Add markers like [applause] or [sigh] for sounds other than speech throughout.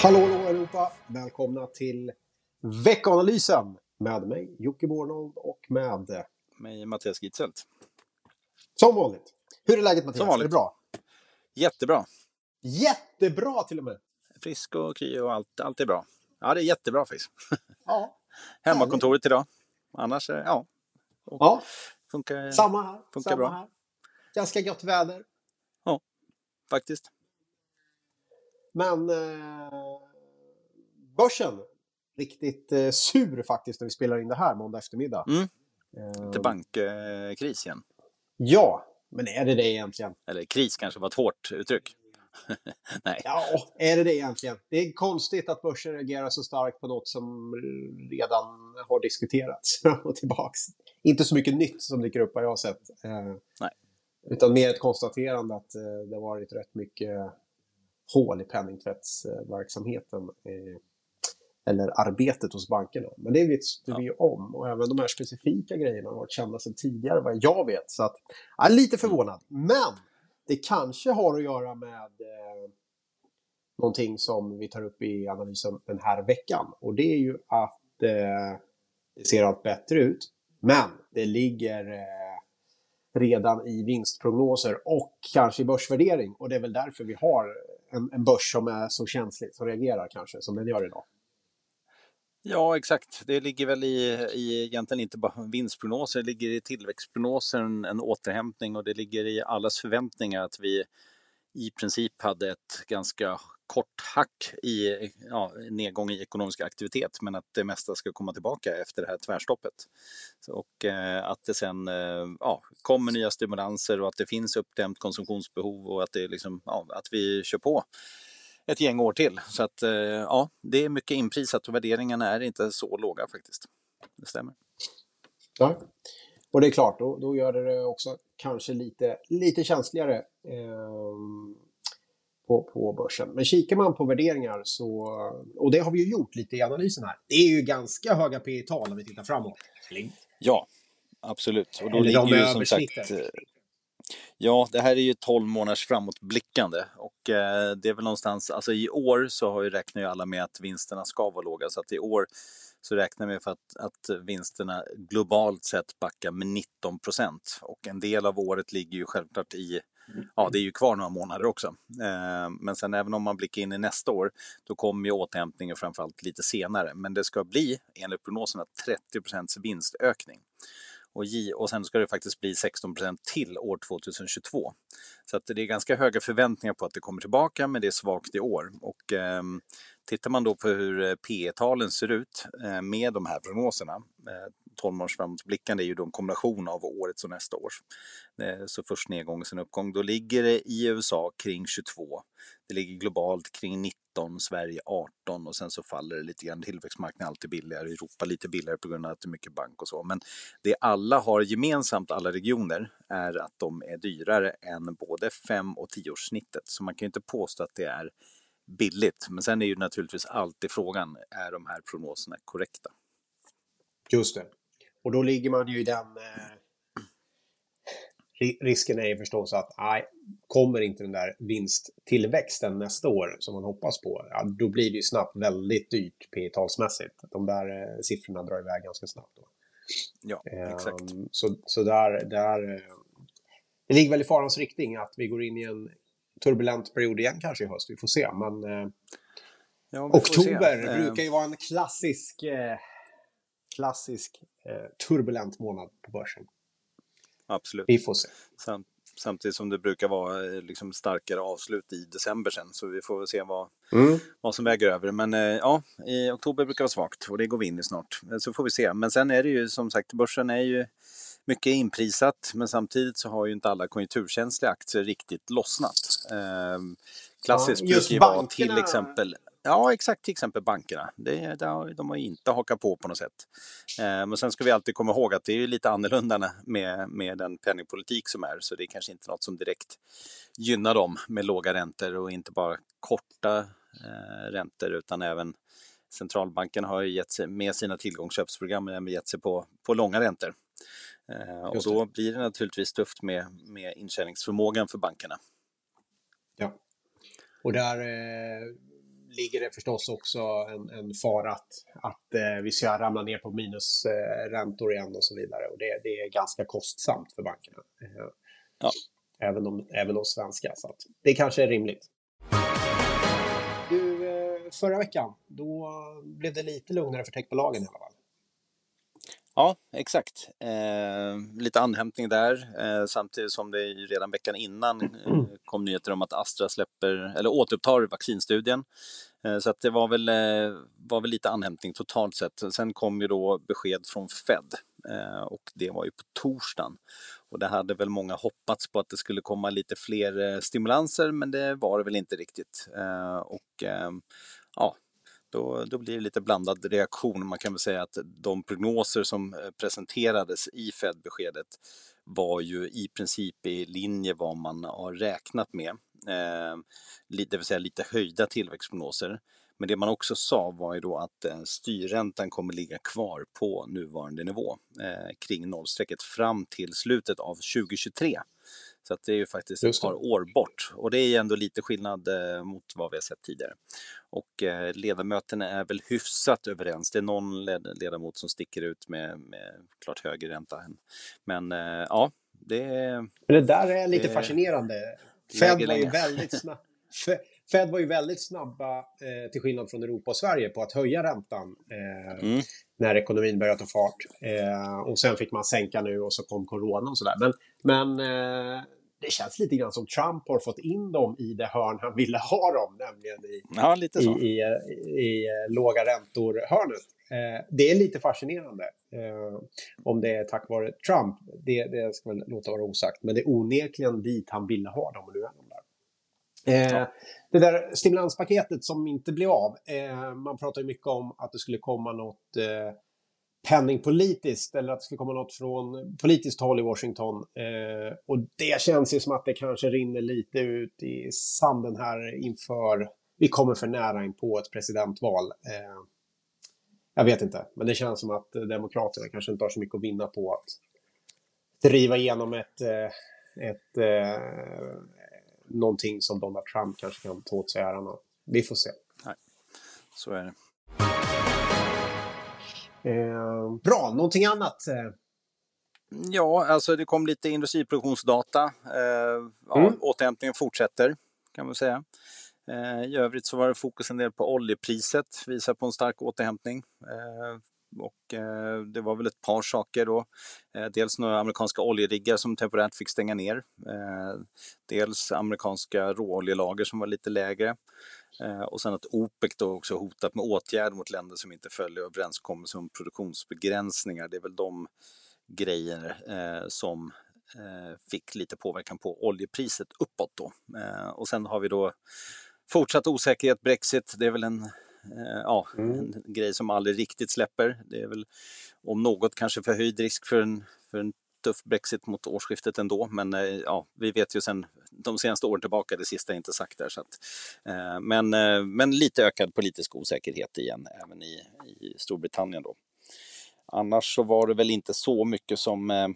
Hallå, hallå Europa! Välkomna till veckoanalysen med mig Jocke Bornold och med Mig Mattias Gitzelt. som vanligt. Hur är läget Mattias? Som vanligt. Är det bra? Jättebra. Jättebra till och med! Frisk och kry och allt, allt är bra. Ja, det är jättebra faktiskt. Ja, [laughs] Hemmakontoret idag. Annars, ja, ja funkar samma här. Funkar samma bra. här. Ganska gott väder. faktiskt. Men eh, börsen, riktigt eh, sur faktiskt när vi spelar in det här måndag eftermiddag. Mm. Eh, Lite bankkris igen. Ja, men är det det egentligen? Eller kris kanske var ett hårt uttryck. [laughs] Nej. Ja, är det det egentligen? Det är konstigt att börsen reagerar så starkt på något som redan har diskuterats [laughs] och tillbaks. Inte så mycket nytt som dyker upp har jag sett. Eh, Nej. Utan mer ett konstaterande att eh, det har varit rätt mycket hål i penningtvättsverksamheten. Eh, eller arbetet hos bankerna. Men det vet vi ju om. Och även de här specifika grejerna har varit kända sedan tidigare vad jag vet. Så att, jag är lite förvånad. Men det kanske har att göra med eh, någonting som vi tar upp i analysen den här veckan. Och det är ju att eh, det ser allt bättre ut. Men det ligger eh, redan i vinstprognoser och kanske i börsvärdering. Och det är väl därför vi har en, en börs som är så känslig, som reagerar kanske, som den gör idag. Ja, exakt. Det ligger väl i, i egentligen inte bara vinstprognoser, det ligger i tillväxtprognoser en, en återhämtning och det ligger i allas förväntningar att vi i princip hade ett ganska kort hack i ja, nedgång i ekonomisk aktivitet men att det mesta ska komma tillbaka efter det här tvärstoppet. Och eh, att det sen eh, ja, kommer nya stimulanser och att det finns uppdämt konsumtionsbehov och att, det liksom, ja, att vi kör på ett gäng år till. Så att eh, ja, det är mycket inprisat och värderingarna är inte så låga faktiskt. Det stämmer. Ja. Och det är klart, då, då gör det också kanske lite, lite känsligare eh, på, på börsen. Men kikar man på värderingar så, och det har vi ju gjort lite i analysen här, det är ju ganska höga P tal om vi tittar framåt. Ja, absolut. Och då Eller ligger ju som sagt... Ja, det här är ju 12 månaders framåtblickande och eh, det är väl någonstans, alltså i år så har ju räknar ju alla med att vinsterna ska vara låga så att i år så räknar vi för att, att vinsterna globalt sett backar med 19 procent och en del av året ligger ju självklart i Ja, det är ju kvar några månader också. Eh, Men sen även om man blickar in i nästa år, då kommer ju återhämtningen framförallt lite senare. Men det ska bli, enligt prognoserna, 30 vinstökning. Och, J, och sen ska det faktiskt bli 16 till år 2022. Så att det är ganska höga förväntningar på att det kommer tillbaka, men det är svagt i år. Och eh, tittar man då på hur eh, P talen ser ut eh, med de här prognoserna, eh, 12 månaders framåtblickande är ju då en kombination av årets och nästa års. Så först nedgång och sen uppgång. Då ligger det i USA kring 22. Det ligger globalt kring 19, Sverige 18 och sen så faller det lite grann. Tillväxtmarknaden är alltid billigare, Europa lite billigare på grund av att det är mycket bank och så. Men det alla har gemensamt, alla regioner, är att de är dyrare än både 5 och 10-årssnittet. Så man kan ju inte påstå att det är billigt. Men sen är ju naturligtvis alltid frågan, är de här prognoserna korrekta? Just det. Och då ligger man ju i den... Eh, ri- risken är ju förstås att nej, kommer inte den där vinsttillväxten nästa år som man hoppas på, ja, då blir det ju snabbt väldigt dyrt P talsmässigt. De där eh, siffrorna drar iväg ganska snabbt. Då. Ja, exakt. Ehm, Så, så där, där... eh, Det ligger väl i farans riktning att vi går in i en turbulent period igen kanske i höst. Vi får se. Men eh, Ja, får se. oktober Eh, brukar ju vara en klassisk, eh, klassisk turbulent månad på börsen. Absolut. Vi får se. Sam, samtidigt som det brukar vara liksom starkare avslut i december sen. Så vi får se vad, Mm. vad som väger över. Men ja, i oktober brukar vara svagt och det går vi in i snart. Så får vi se. Men sen är det ju som sagt, börsen är ju mycket inprisat. Men samtidigt så har ju inte alla konjunkturkänsliga aktier riktigt lossnat. Eh, klassiskt Ja, brukar ju vara till exempel Ja, exakt. Till exempel bankerna. Det, det har, de har inte hakat på på något sätt. Eh, men sen ska vi alltid komma ihåg att det är lite annorlunda med, med den penningpolitik som är. Så det är kanske inte något som direkt gynnar dem med låga räntor och inte bara korta eh, räntor utan även centralbanken har ju gett sig med sina tillgångsköpsprogram även gett sig på, på långa räntor. Eh, och då blir det naturligtvis tufft med, med intjäningsförmågan för bankerna. Ja. Och där eh, ligger det förstås också en, en fara att, att eh, vi ska ramla ner på minusräntor igen och så vidare. Och det, det är ganska kostsamt för bankerna. Eh, ja. även, de, även de svenska. Så det kanske är rimligt. Förra veckan, då blev det lite lugnare för techbolagen i alla fall. Ja, exakt. Eh, lite anhämtning där, eh, samtidigt som det redan veckan innan eh, kom nyheter om att Astra släpper, eller återupptar vaccinstudien. Eh, så att det var väl, eh, var väl lite anhämtning totalt sett. Sen kom ju då besked från Fed eh, och det var ju på torsdagen. Och det hade väl många hoppats på att det skulle komma lite fler stimulanser, men det var det väl inte riktigt. Och ja, då, då blir det lite blandad reaktion. Man kan väl säga att de prognoser som eh, presenterades i Fed-beskedet var ju i princip i linje vad man har räknat med. Eh, det vill säga lite höjda tillväxtprognoser. Men det man också sa var ju då att eh, styrräntan kommer ligga kvar på nuvarande nivå eh, kring nollstrecket fram till slutet av 2023. Så att det är ju faktiskt ett par år bort och det är ändå lite skillnad eh, mot vad vi har sett tidigare. Och eh, ledamöterna är väl hyfsat överens. Det är någon ledamot som sticker ut med, med klart högre ränta. Men eh, ja, det... Det där är lite det, fascinerande. Fed var ju väldigt snabb. Fed var ju väldigt snabba, eh, till skillnad från Europa och Sverige, på att höja räntan eh, mm. när ekonomin började ta fart. Eh, och sen fick man sänka nu och så kom corona och sådär. Men, men det känns lite grann som Trump har fått in dem i det hörn han ville ha dem, nämligen i, ja, lite så. i, i, i, i eh, låga räntor-hörnet. Eh, det är lite fascinerande. Eh, om det är tack vare Trump, det, det ska väl låta vara osagt. Men det är onekligen dit han ville ha dem och nu är de där. Eh. Det där stimulanspaketet som inte blev av. Eh, man pratar ju mycket om att det skulle komma något eh, penningpolitiskt eller att det ska komma något från politiskt håll i Washington. Eh, och det känns ju som att det kanske rinner lite ut i sanden här inför, vi kommer för nära in på ett presidentval. Eh, jag vet inte, men det känns som att Demokraterna kanske inte har så mycket att vinna på att driva igenom ett, eh, ett eh, någonting som Donald Trump kanske kan ta åt sig äran av. Vi får se. Nej, så är det. Eh, bra, någonting annat? Eh? Ja, alltså det kom lite industriproduktionsdata. Eh, ja, mm. Återhämtningen fortsätter kan man säga. Eh, I övrigt så var det fokus en del på oljepriset, visar på en stark återhämtning. Eh, och eh, det var väl ett par saker då. Eh, dels några amerikanska oljeriggar som temporärt fick stänga ner. Eh, dels amerikanska råoljelager som var lite lägre. Eh, och sen att OPEC då också hotat med åtgärder mot länder som inte följer överenskommelser om produktionsbegränsningar. Det är väl de grejer eh, som eh, fick lite påverkan på oljepriset uppåt då. och sen har vi då fortsatt osäkerhet, Brexit, det är väl en ja, mm. en grej som aldrig riktigt släpper. Det är väl om något kanske förhöjd risk för en, för en tuff Brexit mot årsskiftet ändå, men eh, ja, vi vet ju sen de senaste åren tillbaka, det sista är inte sagt där. Så att, eh, men, eh, men lite ökad politisk osäkerhet igen, även i, i Storbritannien då. Annars så var det väl inte så mycket som eh,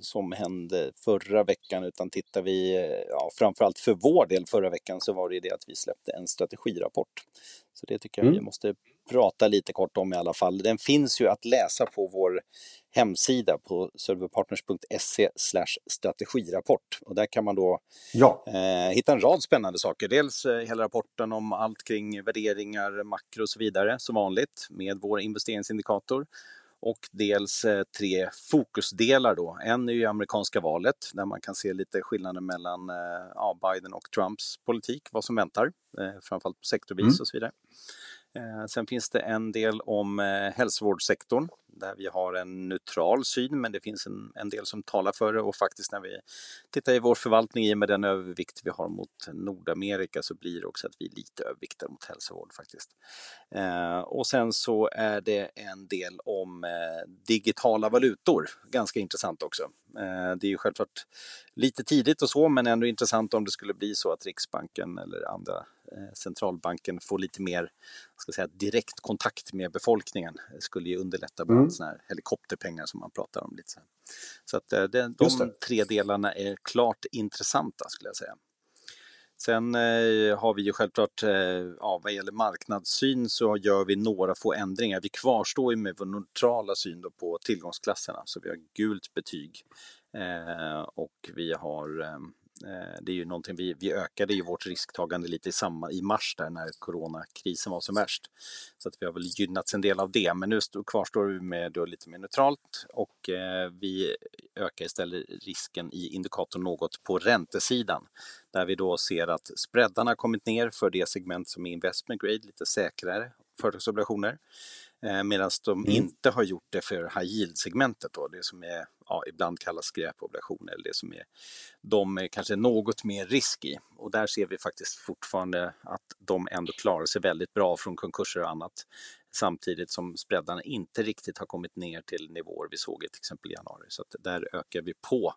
som hände förra veckan utan tittar vi, ja, framförallt för vår del förra veckan så var det det att vi släppte en strategirapport. Så det tycker jag mm. vi måste prata lite kort om i alla fall. Den finns ju att läsa på vår hemsida på serverpartners.se strategirapport. Och där kan man då ja. eh, hitta en rad spännande saker. Dels eh, hela rapporten om allt kring värderingar, makro och så vidare som vanligt med vår investeringsindikator. Och dels eh, tre fokusdelar då. En är ju amerikanska valet där man kan se lite skillnaden mellan eh, Biden och Trumps politik, vad som väntar, eh, framförallt på sektorvis mm. och så vidare. Eh, sen finns det en del om eh, hälsovårdssektorn där vi har en neutral syn men det finns en, en del som talar för det och faktiskt när vi tittar i vår förvaltning i med den övervikt vi har mot Nordamerika så blir det också att vi är lite överviktade mot hälsovård faktiskt. Eh, och sen så är det en del om eh, digitala valutor, ganska intressant också. Eh, det är ju självklart lite tidigt och så men ändå intressant om det skulle bli så att Riksbanken eller andra eh, centralbanken får lite mer ska säga, direkt kontakt med befolkningen. Det skulle ju underlätta mm mm. sådana här helikopterpengar som man pratar om. lite Så, så att eh, det, de tre delarna är klart intressanta skulle jag säga. Sen eh, har vi ju självklart, eh, ja, vad gäller marknadssyn så gör vi några få ändringar. Vi kvarstår ju med vår neutrala syn på tillgångsklasserna, så vi har gult betyg eh, och vi har Eh, Eh, det är ju någonting vi, vi ökade ju vårt risktagande lite i, samma, i mars där när coronakrisen var som värst. Så att vi har väl gynnats en del av det, men nu kvarstår vi med då lite mer neutralt och eh, vi ökar istället risken i indikatorn något på räntesidan där vi då ser att spreadarna kommit ner för det segment som är investment grade, lite säkrare företagsobligationer. Eh, Medan de mm. inte har gjort det för high yield-segmentet, då, det som är, ja, ibland kallas skräpobligationer, eller det som är, de är kanske något mer risk i. Och där ser vi faktiskt fortfarande att de ändå klarar sig väldigt bra från konkurser och annat. Samtidigt som spreadarna inte riktigt har kommit ner till nivåer vi såg i till exempel i januari. Så där ökar vi på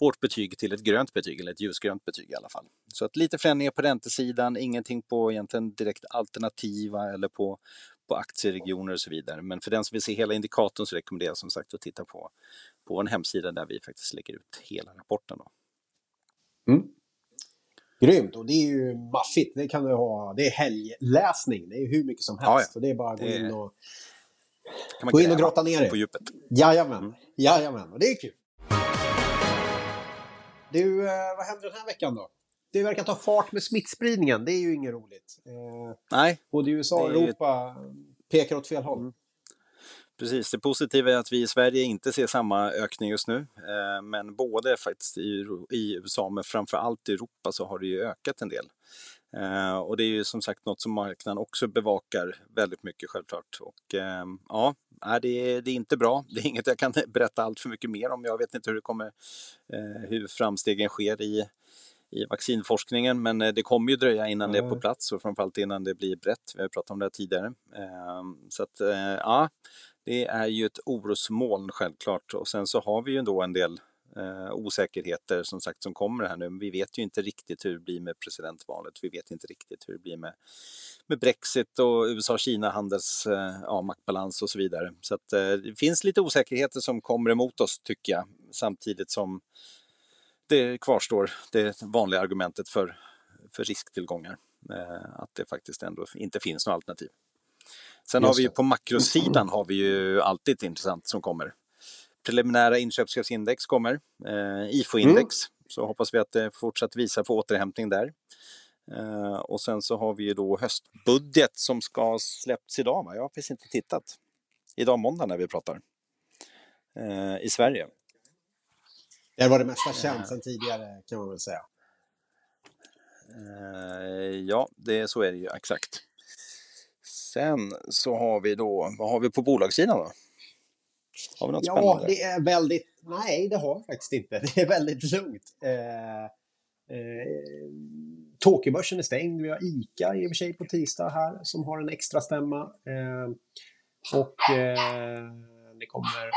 vårt betyg till ett grönt betyg, eller ett ljusgrönt betyg i alla fall. Så att lite förändringar på räntesidan, ingenting på egentligen direkt alternativa eller på på aktieregioner och så vidare. Men för den som vill se hela indikatorn så rekommenderar jag som sagt att titta på, på en hemsida där vi faktiskt lägger ut hela rapporten. Då. Mm. Grymt, och det är ju maffigt. Det kan du ha. Det är helgläsning. Det är hur mycket som helst. Ja, ja. Så det är bara att gå in och, gå in och grotta ner det. På djupet. Jajamän. Mm. Jajamän, och det är kul. Du, eh, vad händer den här veckan då? Det verkar ta fart med smittspridningen. Det är ju inget roligt. Eh, Nej. Både USA och Europa ju... pekar åt fel håll. Mm. Precis, det positiva är att vi i Sverige inte ser samma ökning just nu. Eh, men både faktiskt i, i USA men framför allt i Europa så har det ju ökat en del. Eh, och det är ju som sagt något som marknaden också bevakar väldigt mycket självklart. Och eh, ja, det är, det är inte bra. [laughs] Det är inget jag kan berätta allt för mycket mer om. Jag vet inte hur det kommer, eh, hur framstegen sker i i vaccinforskningen, men eh, det kommer ju dröja innan mm. det är på plats och framförallt innan det blir brett. Vi har pratat om det här tidigare. Ehm, så att, eh, ja, det är ju ett orosmoln självklart och sen så har vi ju då en del eh, osäkerheter som sagt som kommer här nu. Vi vet ju inte riktigt hur det blir med presidentvalet. Vi vet inte riktigt hur det blir med, med Brexit och USA-Kina handels ja, maktbalans och så vidare. Så att, det finns lite osäkerheter som kommer emot oss tycker jag samtidigt som det kvarstår det vanliga argumentet för, för risktillgångar. Eh, att det faktiskt ändå inte finns något alternativ. Sen har vi ju på makrosidan har vi ju alltid ett intressant som kommer. Preliminära inköpschefsindex kommer, eh, IFO-index, mm. så hoppas vi att det fortsatt visar på återhämtning där. Eh, och sen så har vi ju då höstbudget som ska släppts idag, va? jag har precis inte tittat. Idag måndag när vi pratar. Eh, I Sverige. Det var det mesta känt sedan tidigare kan man väl säga. Eh, ja, det, så är det ju exakt. Sen så har vi då, vad har vi på bolagssidan då? Har vi något ja, spännande? det är väldigt, nej det har vi faktiskt inte. [laughs] Det är väldigt lugnt. Eh, eh, Tokyobörsen är stängd. Vi har ICA i och för sig på tisdag här som har en extra stämma. Eh, och eh, det kommer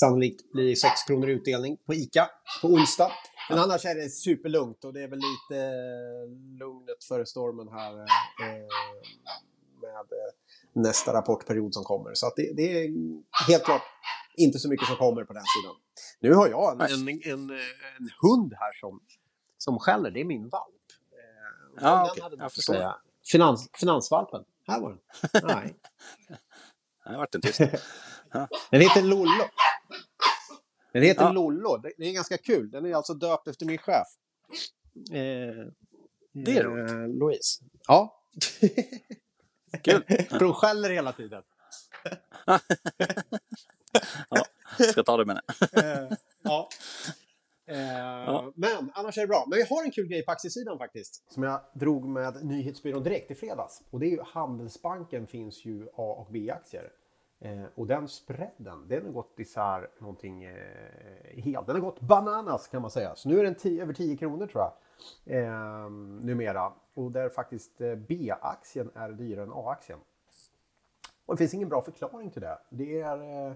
sannolikt bli 6 kronor utdelning på ICA på onsdag. Men annars är det superlugnt och det är väl lite lugnet före stormen här eh, med eh, nästa rapportperiod som kommer. Så det, det, är helt klart inte så mycket som kommer på den sidan. Nu har jag en, en, en, en hund här som, som skäller. Det är min valp. Eh, ja, okay. jag förstår. Finans, finansvalpen. Här var den. [laughs] Nej. Det vart en tyst. [laughs] [laughs] Den heter Lollo. Den heter ja. Lollo. Det är ganska kul. Den är alltså döpt efter min chef. Eh, det är roligt. Eh, Louise. Ja. [laughs] Kul. För hon skäller hela tiden. [laughs] ja, ska ta det med henne. eh, ja. Eh, ja. Men annars är det bra. Men vi har en kul grej på aktiesidan faktiskt. Som jag drog med nyhetsbyrån direkt i fredags. Och det är ju Handelsbanken finns ju A och B-aktier. Eh, och den spreaden, den har gått isär någonting eh, helt. Den har gått bananas kan man säga. Så nu är den tio, över 10 kronor tror jag. Eh, numera. Och där faktiskt eh, B-aktien är dyrare än A-aktien. Och det finns ingen bra förklaring till det. Det är eh,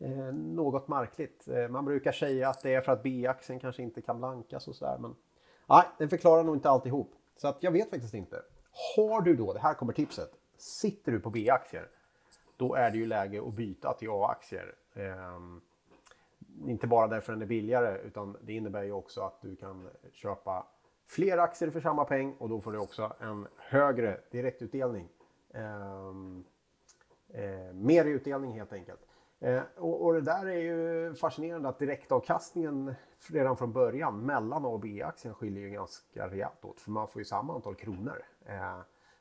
eh något märkligt. Eh, man brukar säga att det är för att B-aktien kanske inte kan blankas och sådär. Men nej, den förklarar nog inte alltihop. Så att jag vet faktiskt inte. Har du då, det här kommer tipset. Sitter du på B-aktier då är det ju läge att byta till A-aktier. Eh, inte bara därför den är billigare utan det innebär ju också att du kan köpa fler aktier för samma peng och då får du också en högre direktutdelning. Eh, eh, mer utdelning helt enkelt. Eh, och, och, det där är ju fascinerande att direktavkastningen redan från början mellan A och B-aktien skiljer ju ganska rejält åt. För man får ju samma antal kronor. Eh,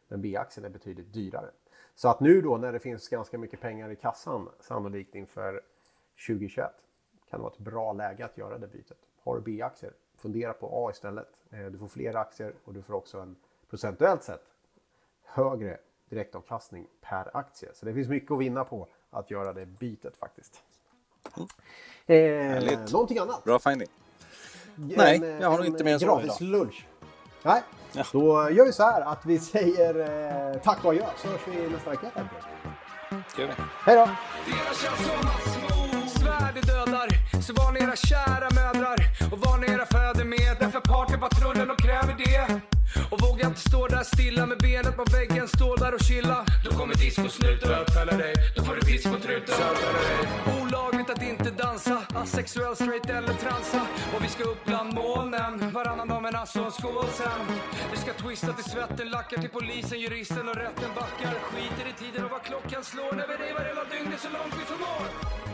men B-aktien är betydligt dyrare. Så att nu då när det finns ganska mycket pengar i kassan sannolikt inför 2021 kan det vara ett bra läge att göra det bytet. Har du B-aktier, fundera på A istället. Eh, du får fler aktier och du får också en procentuellt sett högre direktavkastning per aktie. Så det finns mycket att vinna på att göra det bytet faktiskt. Mm. Eh, någonting annat? Bra finding. Nej, jag har nog inte mer än så Gratis lunch. Nej, ja. då gör vi så här att vi säger eh, tack och adjö så hörs vi nästa vecka. Hej då! Så var ni era kära mödrar och var ni era fäder med Därför partypatrullen och kräver det och våga inte stå där stilla med benet på väggen, stå där och chilla. Då kommer discosnuten bötfälla dig. Då får du pisk på truten. Olagligt att inte dansa, asexuell, straight eller transa. Och vi ska upp bland molnen, varannan dag med nasso en skål sen. Vi ska twista till svetten, lackar till polisen, juristen och rätten backar. Skiter i tiden och vad klockan slår när vi revar hela dygnet så långt vi förmår.